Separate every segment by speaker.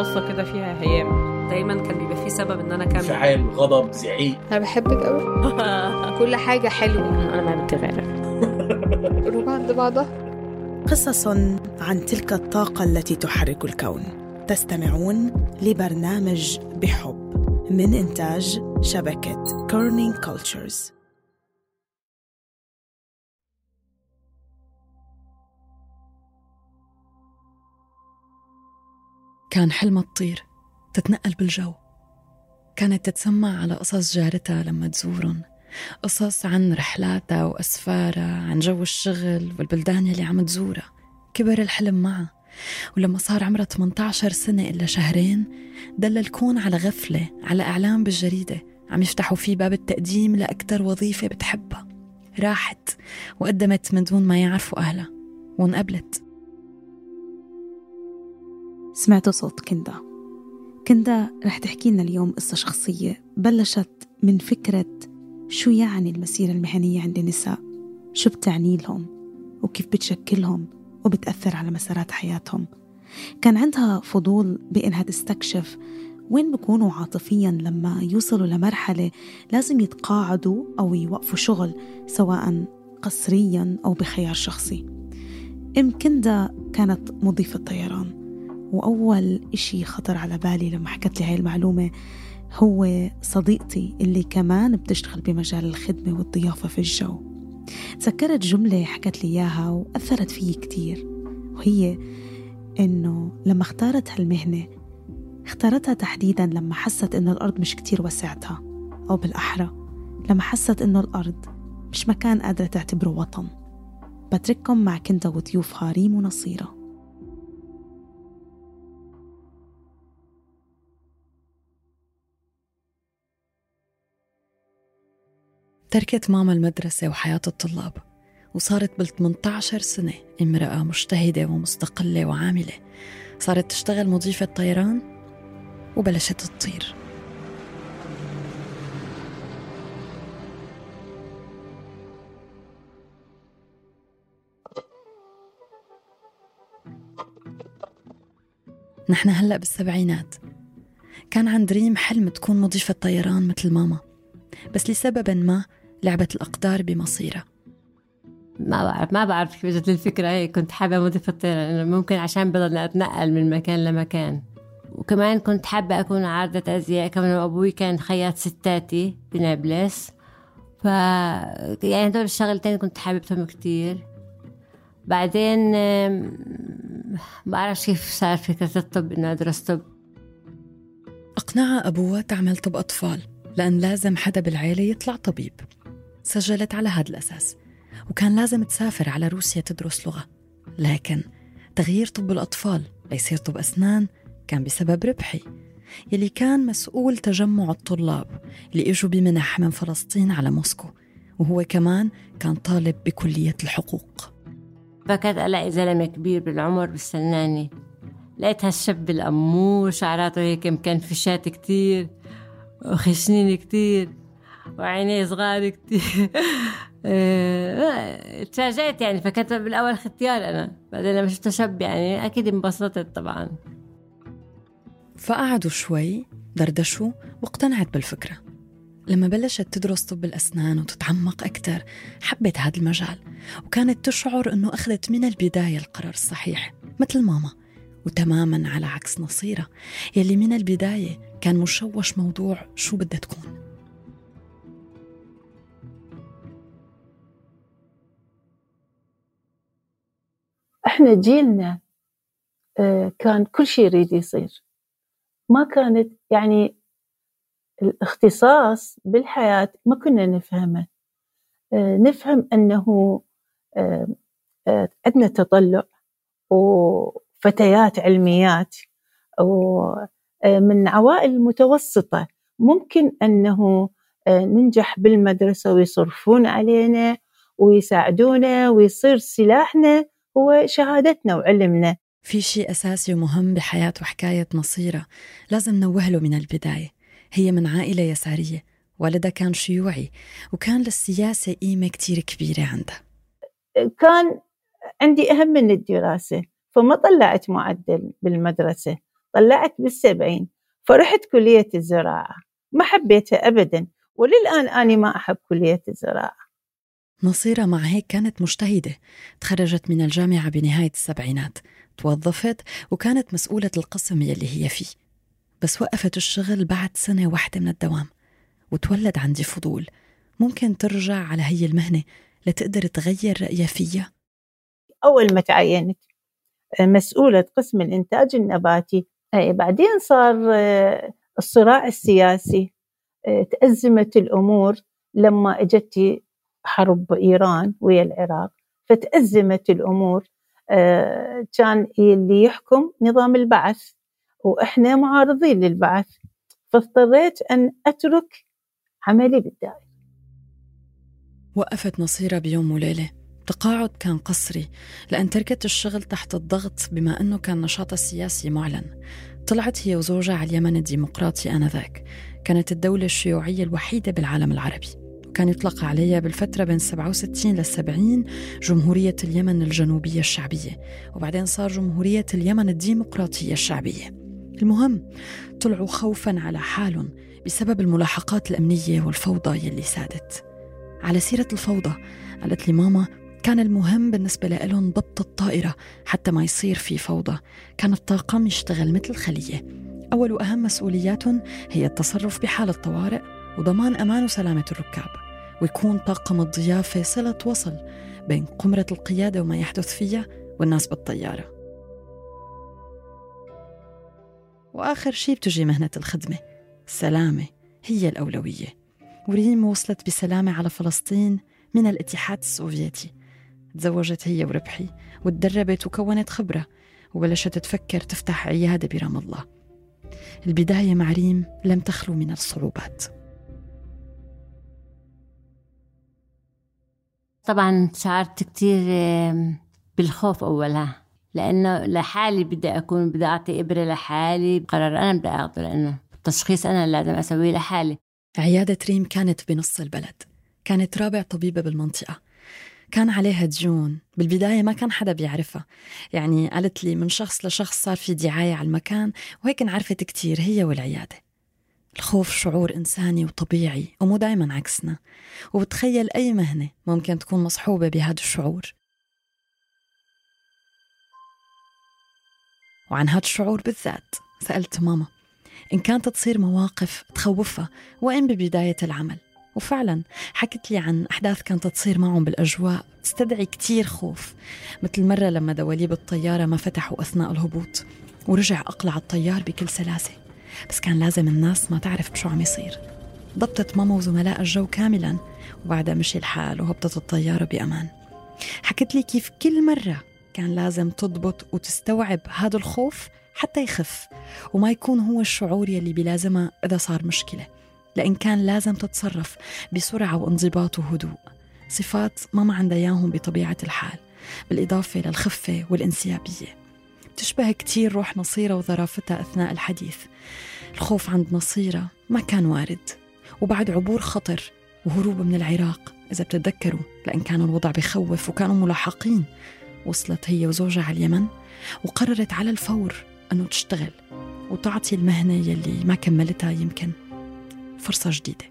Speaker 1: بصة كده فيها هيام.
Speaker 2: دايما كان بيبقى في سبب إن أنا أكمل.
Speaker 3: انفعال غضب زعيق.
Speaker 4: أنا بحبك قوي كل حاجة حلوة.
Speaker 1: أنا ما بتغير
Speaker 4: روح عند بعضها.
Speaker 5: قصص عن تلك الطاقة التي تحرك الكون. تستمعون لبرنامج بحب من إنتاج شبكة Kerning Cultures
Speaker 6: كان حلمها تطير تتنقل بالجو. كانت تتسمع على قصص جارتها لما تزورن. قصص عن رحلاتها وأسفارها عن جو الشغل والبلدان يلي عم تزورها. كبر الحلم معها. ولما صار عمرها 18 سنة إلا شهرين دل الكون على غفلة على إعلان بالجريدة. عم يفتحوا فيه باب التقديم لأكثر وظيفة بتحبها. راحت وقدمت من دون ما يعرفوا أهلها. وانقبلت.
Speaker 5: سمعتوا صوت كندا. كندا رح تحكي لنا اليوم قصة شخصية بلشت من فكرة شو يعني المسيرة المهنية عند النساء. شو بتعني لهم؟ وكيف بتشكلهم؟ وبتأثر على مسارات حياتهم؟ كان عندها فضول بإنها تستكشف وين بكونوا عاطفيا لما يوصلوا لمرحلة لازم يتقاعدوا أو يوقفوا شغل سواء قسريا أو بخيار شخصي. أم كندا كانت مضيفة طيران وأول إشي خطر على بالي لما حكت لي هاي المعلومة هو صديقتي اللي كمان بتشتغل بمجال الخدمة والضيافة في الجو. تذكرت جملة حكت لي إياها وأثرت فيي كتير وهي إنه لما اختارت هالمهنة اختارتها تحديدا لما حست إنه الأرض مش كتير وسعتها أو بالأحرى لما حست إنه الأرض مش مكان قادرة تعتبره وطن. بترككم مع كندا وضيوفها ريم ونصيرة.
Speaker 6: تركت ماما المدرسة وحياة الطلاب وصارت بال 18 سنة امرأة مجتهدة ومستقلة وعاملة. صارت تشتغل مضيفة طيران وبلشت تطير. نحن هلأ بالسبعينات. كان عند ريم حلم تكون مضيفة طيران مثل ماما بس لسبب ما لعبت الأقدار بمصيرها
Speaker 7: ما بعرف ما بعرف كيف اجت الفكرة. هيك كنت حابة مضيفة الطيران إنه ممكن عشان بضلني أتنقل من مكان لمكان. وكمان كنت حابة أكون عارضة أزياء. كمان أبوي كان خياط ستاتي بنابلس. ف يعني هدول الشغلتين كنت حاببتهم كتير. بعدين بعرف كيف صار فكرة الطب إنه أدرس طب.
Speaker 6: أقنعها أبوها تعمل طب أطفال لأن لازم حدا بالعيلة يطلع طبيب. سجلت على هذا الأساس وكان لازم تسافر على روسيا تدرس لغة. لكن تغيير طب الأطفال ليصير طب أسنان كان بسبب ربحي يلي كان مسؤول تجمع الطلاب اللي إجوا بمنح من فلسطين على موسكو وهو كمان كان طالب بكلية الحقوق.
Speaker 7: فكرت ألاقي زلمة كبير بالعمر بستناني لقيت هالشاب الأمور شعراته هيك مكنفشات كتير وخشنين كتير. وعينيه صغار كتير. آه، تفاجأت يعني فكنت بالأول اختيار أنا. بعدين لما شفته شاب يعني أكيد انبسطت طبعا.
Speaker 6: فقعدوا شوي دردشوا واقتنعت بالفكرة. لما بلشت تدرس طب الأسنان وتتعمق أكثر حبت هذا المجال. وكانت تشعر أنه أخذت من البداية القرار الصحيح مثل ماما. وتماما على عكس نصيرة يلي من البداية كان مشوش موضوع شو بدها تكون.
Speaker 8: إحنا جيلنا آه، كان كل شيء يريد يصير. ما كانت يعني الاختصاص بالحياة ما كنا نفهمه. آه، نفهم أنه آه، عندنا تطلع وفتيات علميات ومن عوائل متوسطة. ممكن أنه ننجح بالمدرسة ويصرفون علينا ويساعدونا ويصير سلاحنا هو شهادتنا وعلمنا.
Speaker 6: في شيء أساسي ومهم بحياة وحكاية نصيرة لازم نوه له من البداية. هي من عائلة يسارية. والدها كان شيوعي وكان للسياسة قيمة كتير كبيرة عندها
Speaker 8: كان عندي أهم من الدراسة فما طلعت معدل بالمدرسة طلعت بالسبعين فرحت كلية الزراعة. ما حبيتها أبدا وللآن أنا ما أحب كلية الزراعة.
Speaker 6: نصيرة مع هيك كانت مجتهدة. تخرجت من الجامعة بنهاية السبعينات. توظفت وكانت مسؤولة القسم يلي هي فيه. بس وقفت الشغل بعد سنة واحدة من الدوام. وتولد عندي فضول. ممكن ترجع على هي المهنة لتقدر تغير رأيها فيها؟
Speaker 8: أول ما تعينت آه، مسؤولة قسم الإنتاج النباتي. أي بعدين صار آه، الصراع السياسي. آه، تأزمت الأمور لما اجت حرب إيران ويا العراق فتأزمت الأمور. كان اللي يحكم نظام البعث وإحنا معارضين للبعث. فاضطريت أن أترك عملي بالدائرة
Speaker 6: وقفت نصيرة بيوم وليلة. تقاعد كان قصري لأن تركت الشغل تحت الضغط بما أنه كان نشاطها السياسي معلن. طلعت هي وزوجها على اليمن الديمقراطي آنذاك. كانت الدولة الشيوعية الوحيدة بالعالم العربي. وكان يطلق عليها بالفترة بين 67 لل 70 جمهورية اليمن الجنوبية الشعبية وبعدين صار جمهورية اليمن الديمقراطية الشعبية. المهم طلعوا خوفا على حالهم بسبب الملاحقات الأمنية والفوضى يلي سادت. على سيرة الفوضى قالت لي ماما كان المهم بالنسبة لهم ضبط الطائرة حتى ما يصير في فوضى. كان الطاقم يشتغل مثل خلية أول وأهم مسؤولياتهم هي التصرف بحالة طوارئ وضمان أمان وسلامة الركاب ويكون طاقم الضيافة صلة وصل بين قمرة القيادة وما يحدث فيها والناس بالطيارة. وآخر شيء بتجي مهنة الخدمة السلامة هي الأولوية. وريم وصلت بسلامة على فلسطين من الاتحاد السوفيتي. تزوجت هي وربحي وتدربت وكونت خبرة وبلشت تفكر تفتح عيادة برام الله. البداية مع ريم لم تخلو من الصعوبات.
Speaker 7: طبعا شعرت كتير بالخوف أولها لأنه لحالي بدي أكون بدي أعطي إبرة لحالي قرار أنا بدي أخذه لأنه التشخيص أنا لازم أسويه لحالي.
Speaker 6: عيادة ريم كانت بنص البلد كانت رابع طبيبة بالمنطقة. كان عليها ديون بالبداية ما كان حدا بيعرفها. يعني قالت لي من شخص لشخص صار في دعاية على المكان وهيك انعرفت كتير هي والعيادة. الخوف شعور إنساني وطبيعي ومو دايما عكسنا. وبتخيل أي مهنة ممكن تكون مصحوبة بهذا الشعور. وعن هذا الشعور بالذات سألت ماما إن كانت تصير مواقف تخوفها وإن ببداية العمل. وفعلا حكت لي عن أحداث كانت تصير معهم بالأجواء تستدعي كتير خوف. مثل مرة لما دواليب الطيارة ما فتحوا أثناء الهبوط ورجع أقلع الطيار بكل سلاسة. بس كان لازم الناس ما تعرف بشو عم يصير. ضبطت ماما وزملاء الجو كاملا وبعدها مشي الحال وهبطت الطيارة بأمان. حكت لي كيف كل مرة كان لازم تضبط وتستوعب هذا الخوف حتى يخف وما يكون هو الشعور يلي بلازمها إذا صار مشكلة. لأن كان لازم تتصرف بسرعة وانضباط وهدوء. صفات ما عندها إياهم بطبيعة الحال بالإضافة للخفة والإنسيابية. بتشبه كتير روح نصيرة وظرافتها أثناء الحديث. الخوف عند نصيرة ما كان وارد وبعد عبور خطر وهروب من العراق. إذا بتتذكروا لأن كان الوضع بخوف وكانوا ملاحقين. وصلت هي وزوجها على اليمن وقررت على الفور أنه تشتغل وتعطي المهنة يلي ما كملتها يمكن. فرصة جديدة.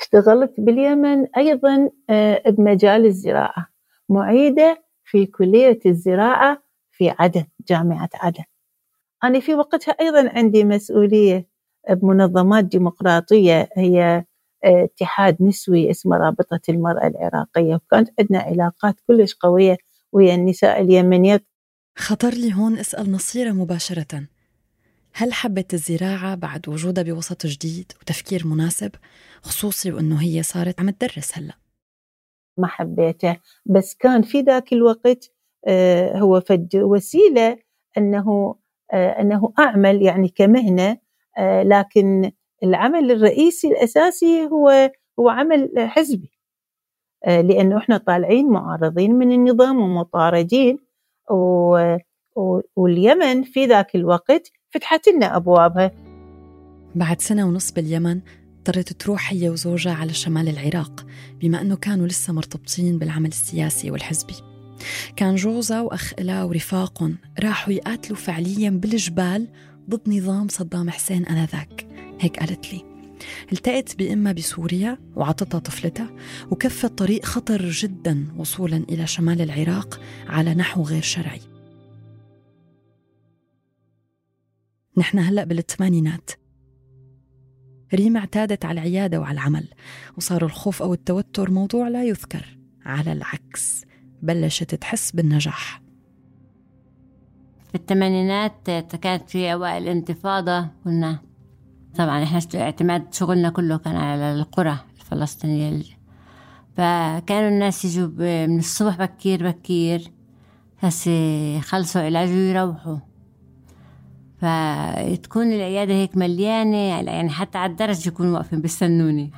Speaker 8: اشتغلت باليمن أيضا آه، بمجال الزراعة معيدة في كلية الزراعة في عدن جامعة عدن. أنا في وقتها أيضا عندي مسؤولية بمنظمات ديمقراطية هي آه، اتحاد نسوي اسمه رابطة المرأة العراقية وكانت عندنا علاقات كلش قوية ويا النساء اليمنيات.
Speaker 6: خطر لي هون اسأل نصيرة مباشرة. هل حبت الزراعة بعد وجودها بوسط جديد وتفكير مناسب خصوصي وأنه هي صارت عم تدرس هلأ؟
Speaker 8: ما حبيته بس كان في ذاك الوقت آه، هو فد وسيلة أنه آه، أنه أعمل يعني كمهنة آه، لكن العمل الرئيسي الأساسي هو هو عمل حزبي. لأنه إحنا طالعين معارضين من النظام ومطاردين واليمن في ذاك الوقت فتحت لنا أبوابها.
Speaker 6: بعد سنة ونص باليمن اضطرت تروح هي وزوجها على شمال العراق بما أنه كانوا لسه مرتبطين بالعمل السياسي والحزبي. كان جوزها وأخ إلها ورفاقهم راحوا يقاتلوا فعليا بالجبال ضد نظام صدام حسين آنذاك. هيك قالت لي. التقت بأمها بسوريا وعطتها طفلتها وكفت طريق خطر جدا وصولا إلى شمال العراق على نحو غير شرعي. نحن هلأ بالثمانينات. ريم اعتادت على العيادة وعلى العمل وصار الخوف أو التوتر موضوع لا يذكر على العكس. بلشت تحس بالنجاح.
Speaker 7: في الثمانينات كانت في أوائل الانتفاضة كنا طبعا إحنا اعتماد شغلنا كله كان على القرى الفلسطينية. فكانوا الناس يجوا من الصبح بكير بكير بس يخلصوا علاج ويروحوا. فتكون العيادة هيك مليانة يعني حتى على الدرج يكونوا واقفين بيستنوني.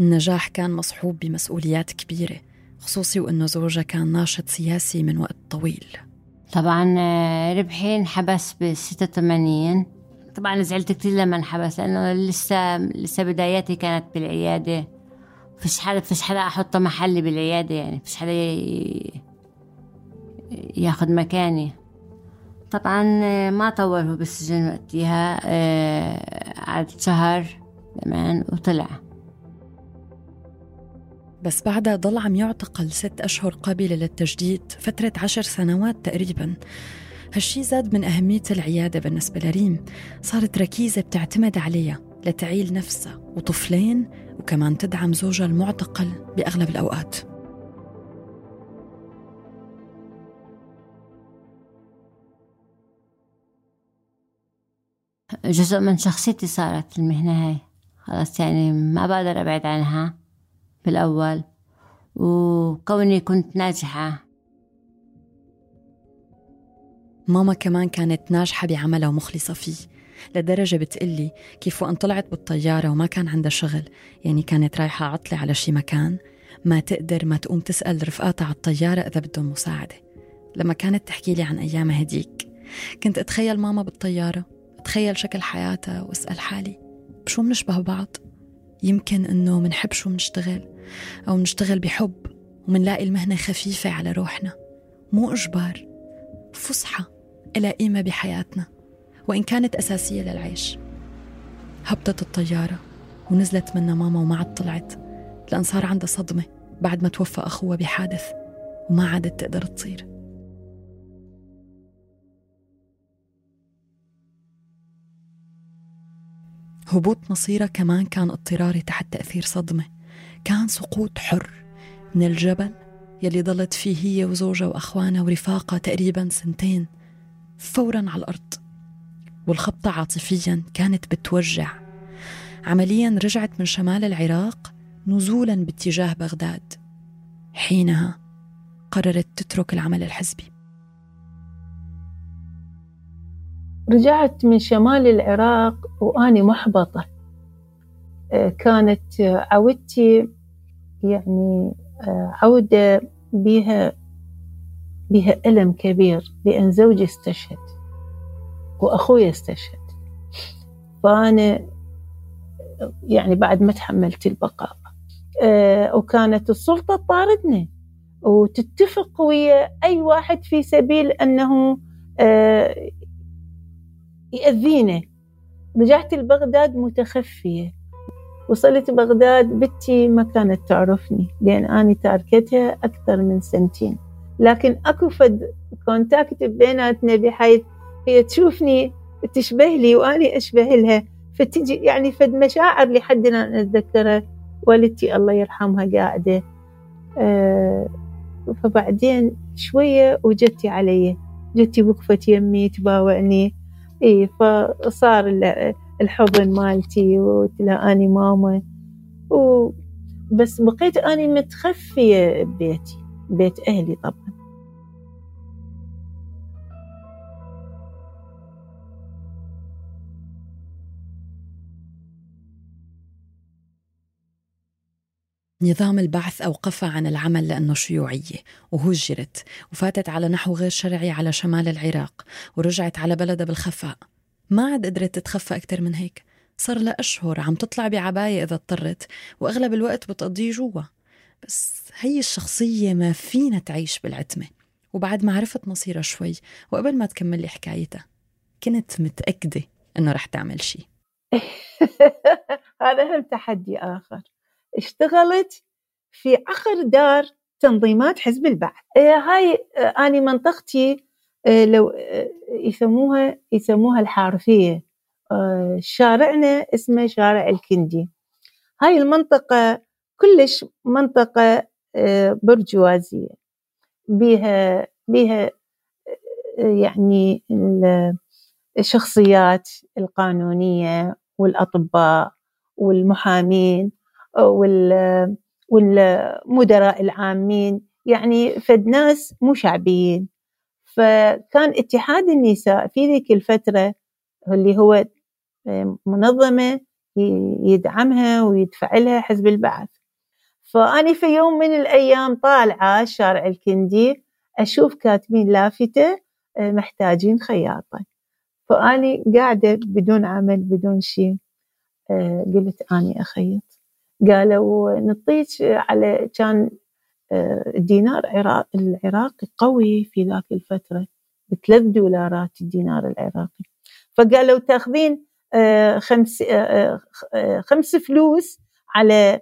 Speaker 6: النجاح كان مصحوب بمسؤوليات كبيرة خصوصي وأنه زوجها كان ناشط سياسي من وقت طويل.
Speaker 7: طبعا ربحي انحبس ب 86 طبعا زعلت كثير لما انحبس لأنه لسه لسه بداياتي كانت بالعيادة. فيش حدا فيش حدا أحطه محلي بالعيادة يعني فيش حدا ياخذ مكاني. طبعا آه، ما طوله بالسجن وقتها قعد آه، شهر كمان وطلع.
Speaker 6: بس بعدها ضل عم يعتقل ست أشهر قابلة للتجديد فترة عشر سنوات تقريبا. هالشي زاد من أهمية العيادة بالنسبة لريم. صارت ركيزة بتعتمد عليها لتعيل نفسها وطفلين وكمان تدعم زوجها المعتقل بأغلب الأوقات.
Speaker 7: جزء من شخصيتي صارت المهنة هاي. خلاص يعني ما بقدر أبعد عنها. بالأول. وكوني كنت ناجحة.
Speaker 6: ماما كمان كانت ناجحة بعملها ومخلصة فيه لدرجة بتقلي كيف وأن طلعت بالطيارة وما كان عندها شغل. يعني كانت رايحة عطلة على شي مكان. ما تقدر ما تقوم تسأل رفقاتها على الطيارة إذا بدهم مساعدة. لما كانت تحكي لي عن أيامها هديك كنت أتخيل ماما بالطيارة أتخيل شكل حياتها وأسأل حالي بشو منشبه بعض؟ يمكن إنه منحب شو منشتغل. أو منشتغل بحب ومنلاقي المهنة خفيفة على روحنا. مو إجبار فسحة إلى قيمة بحياتنا وإن كانت أساسية للعيش. هبطت الطيارة ونزلت منا ماما وما عاد طلعت لأن صار عندها صدمة بعد ما توفى أخوها بحادث وما عادت تقدر تطير هبوط مصيرها كمان كان اضطراري تحت تأثير صدمة. كان سقوط حر من الجبل يلي ضلت فيه هي وزوجها وأخوانها ورفاقها تقريبا سنتين فورا على الأرض. والخبطة عاطفيا كانت بتوجع. عمليا رجعت من شمال العراق نزولا باتجاه بغداد. حينها قررت تترك العمل الحزبي.
Speaker 8: رجعت من شمال العراق وأني محبطة. كانت عودتي يعني آه، عودة بها بها ألم كبير لأن زوجي استشهد وأخوي استشهد. فأنا يعني بعد ما تحملت البقاء آه، وكانت السلطة تطاردنا وتتفق ويا أي واحد في سبيل أنه آه، يأذينا رجعت لبغداد متخفية. وصلت بغداد بنتي ما كانت تعرفني لأن أنا تاركتها أكثر من سنتين. لكن أكو فد contact بيناتنا بحيث هي تشوفني تشبه لي وأنا أشبه لها. فتجي يعني فد مشاعر لحد أنا أتذكرها. والدتي الله يرحمها قاعدة. أه فبعدين شوية وجدتي علي. جدتي وقفت يمي تباوعني. اي فصار الحضن مالتي وتلاقاني ماما. و بس بقيت أني متخفية ببيتي بيت أهلي طبعا.
Speaker 6: نظام البعث أوقفها عن العمل لأنه شيوعية وهجرت وفاتت على نحو غير شرعي على شمال العراق ورجعت على بلدها بالخفاء. ما عاد قدرت تتخفى أكتر من هيك. صار لها أشهر عم تطلع بعباية إذا اضطرت وأغلب الوقت بتقضيه جوا. بس هي الشخصية ما فينا تعيش بالعتمة. وبعد ما عرفت مصيرها شوي وقبل ما تكمل لي حكايتها كنت متأكدة إنه رح تعمل شيء
Speaker 8: هذا هم تحدي آخر. اشتغلت في آخر دار تنظيمات حزب البعث. إيه، هاي آه، أنا منطقتي لو آه، يسموها يسموها الحارثية. شارعنا اسمه شارع الكندي. هاي المنطقة كلش منطقة برجوازية. بها بها يعني الشخصيات القانونية والأطباء والمحامين والمدراء العامين. يعني فد ناس مو شعبيين. فكان اتحاد النساء في ذيك الفترة اللي هو منظمة يدعمها ويدفع لها حزب البعث. فأنا في يوم من الأيام طالعة شارع الكندي أشوف كاتبين لافتة محتاجين خياطة. فأني قاعدة بدون عمل بدون شيء آه، قلت أني أخيط. قالوا نعطيك على كان الدينار آه، العراقي قوي في ذاك الفترة بثلاث دولارات الدينار العراقي. فقالوا تاخذين آه، خمس خمس فلوس على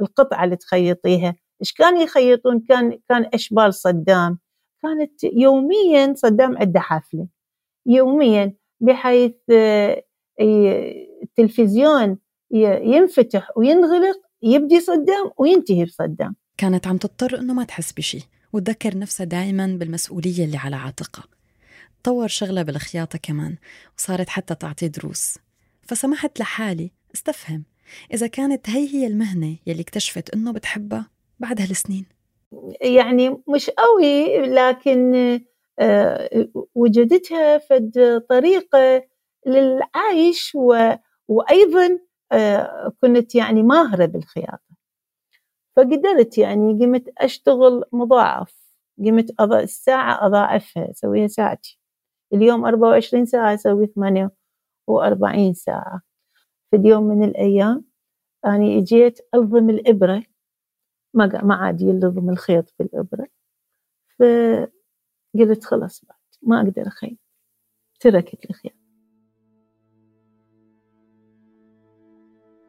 Speaker 8: القطعة اللي تخيطيها إيش كانوا يخيطون؟ كان كان إشبال صدام. كانت يوميا صدام عنده حفلة. يوميا بحيث التلفزيون ينفتح وينغلق يبدي صدام وينتهي بصدام.
Speaker 6: كانت عم تضطر إنه ما تحس بشي وتذكر نفسها دائما بالمسؤولية اللي على عاتقها. طور شغلها بالخياطة كمان وصارت حتى تعطي دروس. فسمحت لحالي استفهم إذا كانت هي هي المهنة يلي اكتشفت إنه بتحبها بعد هالسنين.
Speaker 8: يعني مش قوي لكن آه، وجدتها فد طريقة للعيش و... وأيضا آه، كنت يعني ماهرة بالخياطة. فقدرت يعني قمت أشتغل مضاعف. قمت أضع الساعة أضاعفها أسويها ساعتي. اليوم 24 ساعة أسوي 48 ساعة. في يوم من الأيام أنا إجيت ألضم الإبرة. ما ما عاد يلضم الخيط بالإبرة. فقلت خلاص بعد ما أقدر أخيط. تركت الخيط.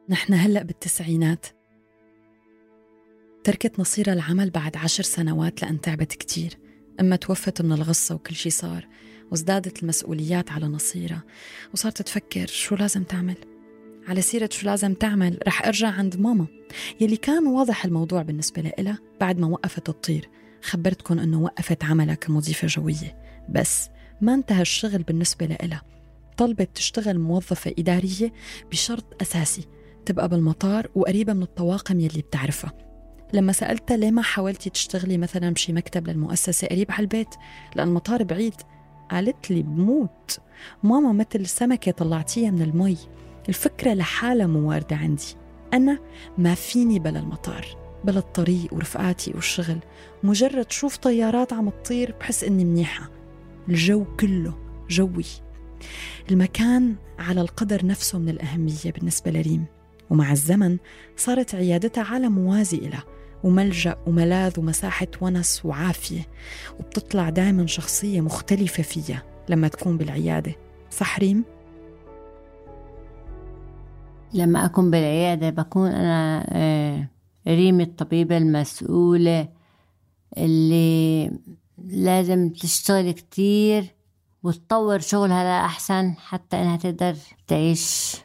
Speaker 6: نحن هلأ بالتسعينات. تركت نصيرة العمل بعد عشر سنوات لأن تعبت كتير. أما توفت من الغصة وكل شي صار وازدادت المسؤوليات على نصيرة وصارت تفكر شو لازم تعمل. على سيرة شو لازم تعمل رح أرجع عند ماما. يلي كان واضح الموضوع بالنسبة لإلها بعد ما وقفت تطير خبرتكم أنه وقفت عملها كمضيفة جوية. بس ما انتهى الشغل بالنسبة لإلها. طلبت تشتغل موظفة إدارية بشرط أساسي تبقى بالمطار وقريبة من الطواقم يلي بتعرفها. لما سألتها ليه ما حاولتي تشتغلي مثلا بشي مكتب للمؤسسة قريب على البيت؟ لأن المطار بعيد. قالت لي بموت. ماما مثل سمكة طلعتيها من المي. الفكرة لحالها مو واردة عندي. أنا ما فيني بلا المطار بلا الطريق ورفقاتي والشغل. مجرد شوف طيارات عم تطير بحس إني منيحة. الجو كله جوي. المكان على القدر نفسه من الأهمية بالنسبة لريم. ومع الزمن صارت عيادتها عالم موازي إلها. وملجأ وملاذ ومساحة ونس وعافية وبتطلع دائما شخصية مختلفة فيها لما تكون بالعيادة صح ريم؟
Speaker 7: لما أكون بالعيادة بكون أنا آه، ريم الطبيبة المسؤولة اللي لازم تشتغل كتير وتطور شغلها لأحسن حتى إنها تقدر تعيش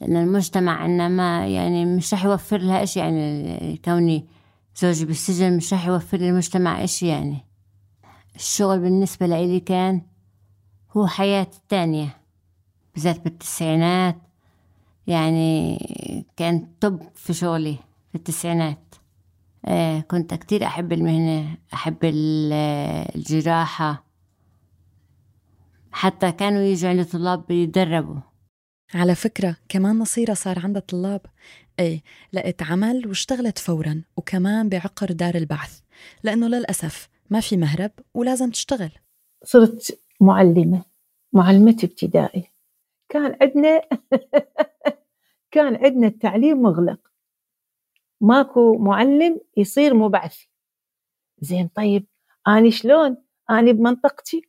Speaker 7: لأن المجتمع عنا ما يعني مش رح يوفر لها إشي يعني كوني زوجي بالسجن مش رح يوفر للمجتمع إشي يعني. الشغل بالنسبة لإلي كان هو حياتي التانية بالذات بالتسعينات. يعني كان طب في شغلي في التسعينات. آه كنت كتير أحب المهنة أحب الجراحة. حتى كانوا يجوا عندي طلاب يتدربوا
Speaker 6: على فكرة كمان نصيرة صار عندها طلاب إيه لقيت عمل واشتغلت فورا وكمان بعقر دار البعث. لأنه للأسف ما في مهرب ولازم تشتغل.
Speaker 8: صرت معلمة معلمة ابتدائي. كان عندنا كان عندنا التعليم مغلق. ماكو معلم يصير مبعثي زين طيب أنا شلون؟ أنا بمنطقتي.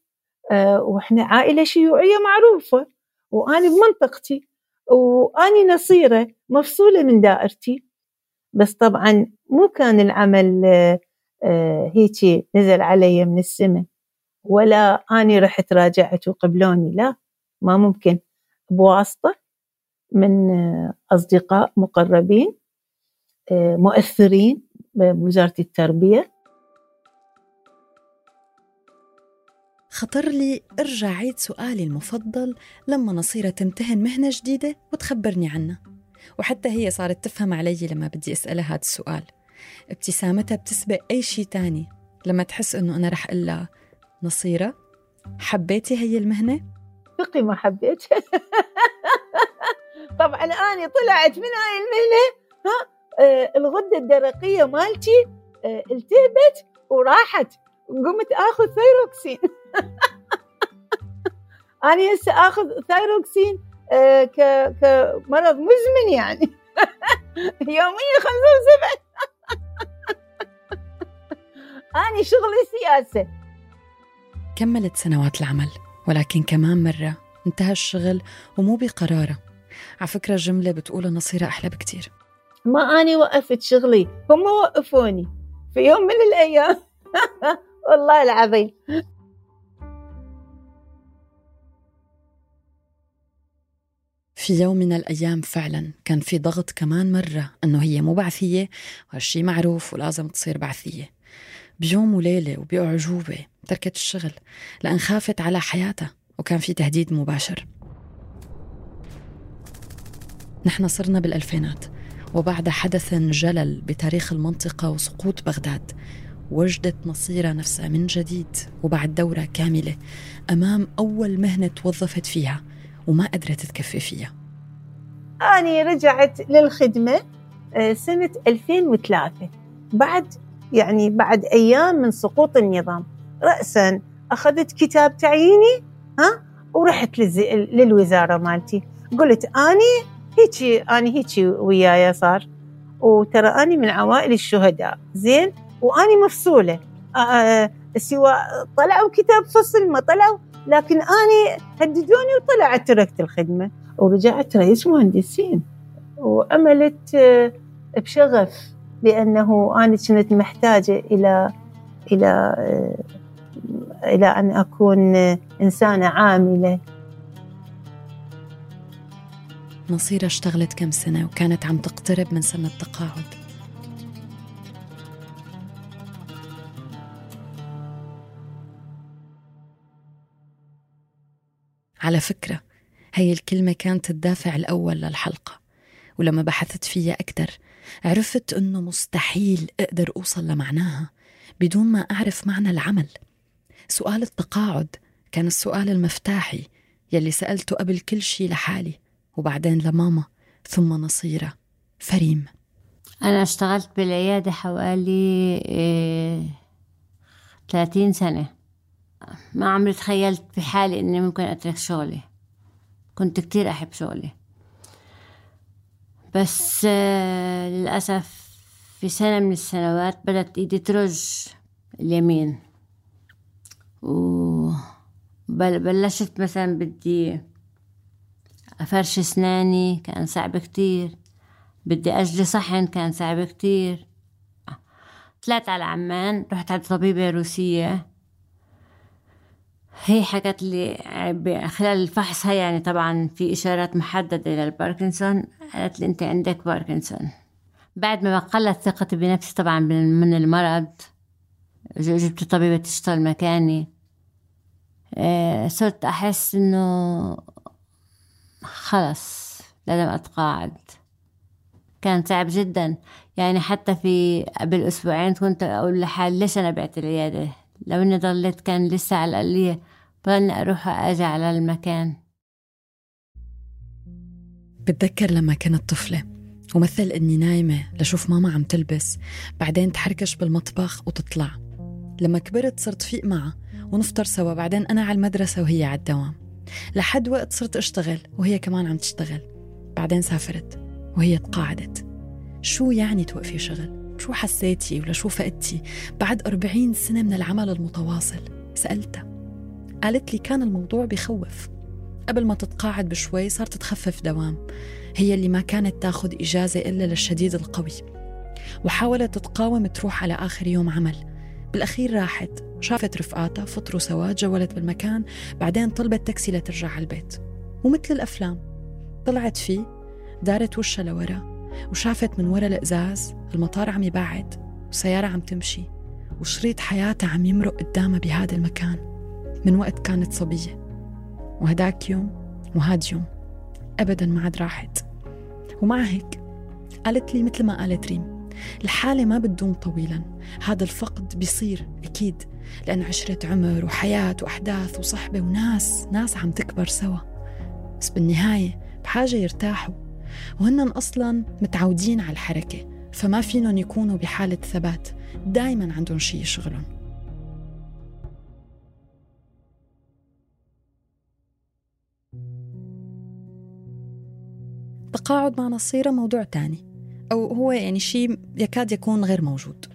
Speaker 8: أه وإحنا عائلة شيوعية معروفة وأنا بمنطقتي. وأني نصيرة مفصولة من دائرتي. بس طبعا مو كان العمل أه هيجي نزل علي من السماء ولا أني رحت راجعت وقبلوني لا ما ممكن. بواسطة من أصدقاء مقربين مؤثرين بوزارة التربية.
Speaker 6: خطر لي ارجع عيد سؤالي المفضل لما نصيرة تمتهن مهنة جديدة وتخبرني عنها. وحتى هي صارت تفهم علي لما بدي أسألها هذا السؤال. ابتسامتها بتسبق أي شيء تاني. لما تحس إنه أنا رح أقول لها نصيرة حبيتي هي المهنة؟
Speaker 8: بقي ما حبيت. طبعا أنا طلعت من هاي المهنة ها آه الغدة الدرقية مالتي آه التهبت وراحت قمت آخذ ثيروكسين. أنا هسه آخذ ثيروكسين آه كمرض مزمن يعني. يوميا خمسة وسبعة. أنا شغلي سياسة.
Speaker 6: كملت سنوات العمل ولكن كمان مرة انتهى الشغل ومو بقراره. على فكرة جملة بتقولها نصيرة أحلى بكتير.
Speaker 8: ما أني وقفت شغلي هم وقفوني في يوم من الأيام. والله العظيم.
Speaker 6: في يوم من الأيام فعلا كان في ضغط كمان مرة أنه هي مو بعثية وهالشي معروف ولازم تصير بعثية. بيوم وليلة وبأعجوبة تركت الشغل لأن خافت على حياتها وكان في تهديد مباشر. نحن صرنا بالألفينات وبعد حدث جلل بتاريخ المنطقة وسقوط بغداد وجدت نصيرة نفسها من جديد وبعد دورة كاملة أمام أول مهنة توظفت فيها وما قدرت تكفي فيها.
Speaker 8: أنا رجعت للخدمة سنة 2003 بعد يعني بعد أيام من سقوط النظام. رأسا أخذت كتاب تعييني ها ورحت للوزارة مالتي. قلت أني هيجي أنا هيجي وياي صار. وترى أنا من عوائل الشهداء. زين؟ وأني مفصولة. آه سواء طلعوا كتاب فصل ما طلعوا. لكن أني هددوني وطلعت تركت الخدمة ورجعت رئيس مهندسين وأملت بشغف لأنه أنا كنت محتاجة إلى إلى إلى أن أكون إنسانة عاملة.
Speaker 6: نصيرة اشتغلت كم سنة وكانت عم تقترب من سن التقاعد. على فكرة هي الكلمة كانت الدافع الأول للحلقة ولما بحثت فيها أكثر عرفت أنه مستحيل أقدر أوصل لمعناها بدون ما أعرف معنى العمل. سؤال التقاعد كان السؤال المفتاحي يلي سألته قبل كل شي لحالي وبعدين لماما ثم نصيرة فريم.
Speaker 7: أنا اشتغلت بالعيادة حوالي إيه 30 سنة. ما عمري تخيلت بحالي إني ممكن أترك شغلي. كنت كتير أحب شغلي. بس آه للأسف في سنة من السنوات بدأت إيدي ترج اليمين. وبلشت مثلا بدي أفرش أسناني كان صعب كتير. بدي أجلي صحن كان صعب كتير. طلعت على عمان رحت عند طبيبة روسية. هي حكت لي خلال الفحص هي يعني طبعا في إشارات محددة للباركنسون قالت لي أنت عندك باركنسون. بعد ما قلت ثقتي بنفسي طبعا من المرض جبت طبيبة تشتغل مكاني. آه، صرت أحس إنه خلص لازم أتقاعد. كان صعب جدا. يعني حتى في قبل أسبوعين كنت أقول لحالي ليش أنا بعت العيادة؟ لو إني ضليت كان لسه على الأقلية بضلني أروح وأجي على المكان.
Speaker 6: بتذكر لما كنت طفلة ومثل إني نايمة لشوف ماما عم تلبس بعدين تحركش بالمطبخ وتطلع. لما كبرت صرت فيق معها ونفطر سوا بعدين أنا على المدرسة وهي على الدوام. لحد وقت صرت أشتغل وهي كمان عم تشتغل. بعدين سافرت وهي تقاعدت. شو يعني توقفي شغل؟ شو حسيتي ولا شو فقدتي بعد أربعين سنة من العمل المتواصل؟ سألتها. قالت لي كان الموضوع بخوف. قبل ما تتقاعد بشوي صارت تخفف دوام. هي اللي ما كانت تاخد إجازة إلا للشديد القوي. وحاولت تتقاوم تروح على آخر يوم عمل. بالأخير راحت. شافت رفقاتها فطروا سوا جولت بالمكان بعدين طلبت تاكسي لترجع على البيت. ومثل الأفلام. طلعت فيه دارت وشها لورا. وشافت من ورا الإزاز المطار عم يبعد وسيارة عم تمشي وشريط حياتها عم يمرق قدامها بهذا المكان من وقت كانت صبية. وهداك يوم وهاد يوم أبدا ما عاد راحت. ومع هيك قالت لي مثل ما قالت ريم الحالة ما بتدوم طويلا. هذا الفقد بيصير أكيد لأن عشرة عمر وحياة وأحداث وصحبة وناس ناس عم تكبر سوا. بس بالنهاية بحاجة يرتاحوا. وهن أصلا متعودين على الحركة فما فينهم يكونوا بحالة ثبات. دايما عندهم شي يشغلهم التقاعد مع نصيرة موضوع تاني. أو هو يعني شيء يكاد يكون غير موجود.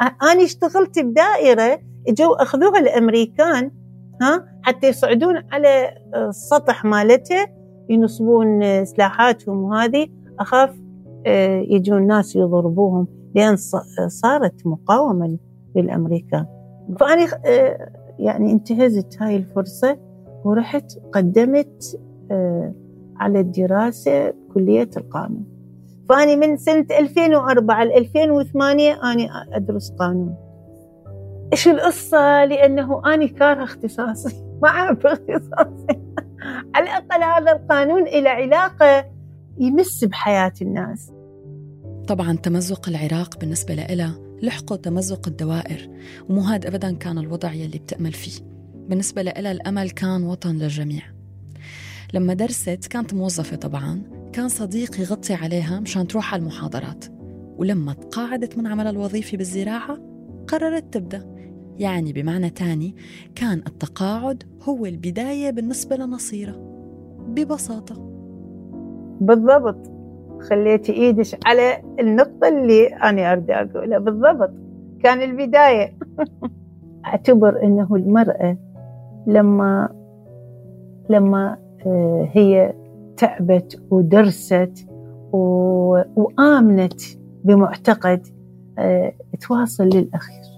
Speaker 8: أنا اشتغلت بدائرة اجوا أخذوها الأمريكان ها حتى يصعدون على السطح مالته ينصبون سلاحاتهم وهذه أخاف آه، يجون ناس يضربوهم لأن صارت مقاومة للأمريكان. فأنا آه، يعني انتهزت هاي الفرصة ورحت قدمت آه، على الدراسة بكلية القانون. فأنا من سنة 2004 ل 2008 أنا أدرس قانون. إيش القصة؟ لأنه أنا كاره اختصاصي ما أعرف اختصاصي. على الأقل هذا القانون له علاقة يمس بحياة الناس.
Speaker 6: طبعا تمزق العراق بالنسبة لها لحقة تمزق الدوائر ومو هاد أبدا كان الوضع يلي بتأمل فيه. بالنسبة لها الأمل كان وطن للجميع. لما درست كانت موظفة طبعا كان صديق يغطي عليها مشان تروح على المحاضرات. ولما تقاعدت من عملها الوظيفي بالزراعة قررت تبدأ. يعني بمعنى تاني كان التقاعد هو البداية بالنسبة لنصيرة ببساطة.
Speaker 8: بالضبط. خليتي إيدش على النقطة اللي أنا أريد أقولها. بالضبط. كان البداية. أعتبر أنه المرأة لما لما آه، هي تعبت ودرست وآمنت بمعتقد آه، تواصل للأخير.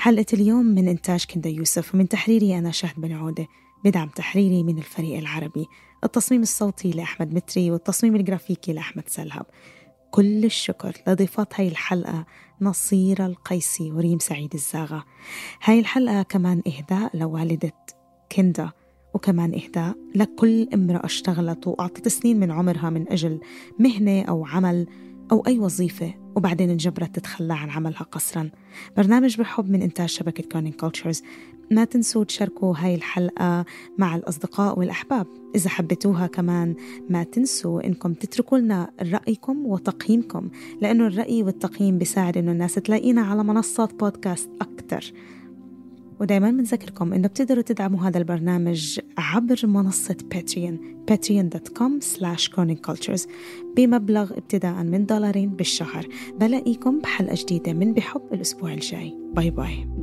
Speaker 5: حلقة اليوم من إنتاج كندا يوسف ومن تحريري أنا شهد بن عودة بدعم تحريري من الفريق العربي. التصميم الصوتي لأحمد متري والتصميم الجرافيكي لأحمد سلهب. كل الشكر لضيفات هاي الحلقة نصيرة القيسي وريم سعيد الزاغة. هاي الحلقة كمان إهداء لوالدة كندا وكمان إهداء لكل امرأة اشتغلت وأعطت سنين من عمرها من أجل مهنة أو عمل أو أي وظيفة وبعدين انجبرت تتخلى عن عملها قسرا برنامج بحب من إنتاج شبكة Kerning Cultures ما تنسوا تشاركوا هاي الحلقة مع الأصدقاء والأحباب. إذا حبيتوها كمان ما تنسوا إنكم تتركوا لنا رأيكم وتقييمكم لأنه الرأي والتقييم بيساعد إنه الناس تلاقينا على منصات بودكاست أكتر. ودايما بنذكركم إنه بتقدروا تدعموا هذا البرنامج عبر منصة Patreon patreon.com slash cultures بمبلغ ابتداء من دولارين بالشهر. بلاقيكم بحلقة جديدة من بحب الأسبوع الجاي. باي باي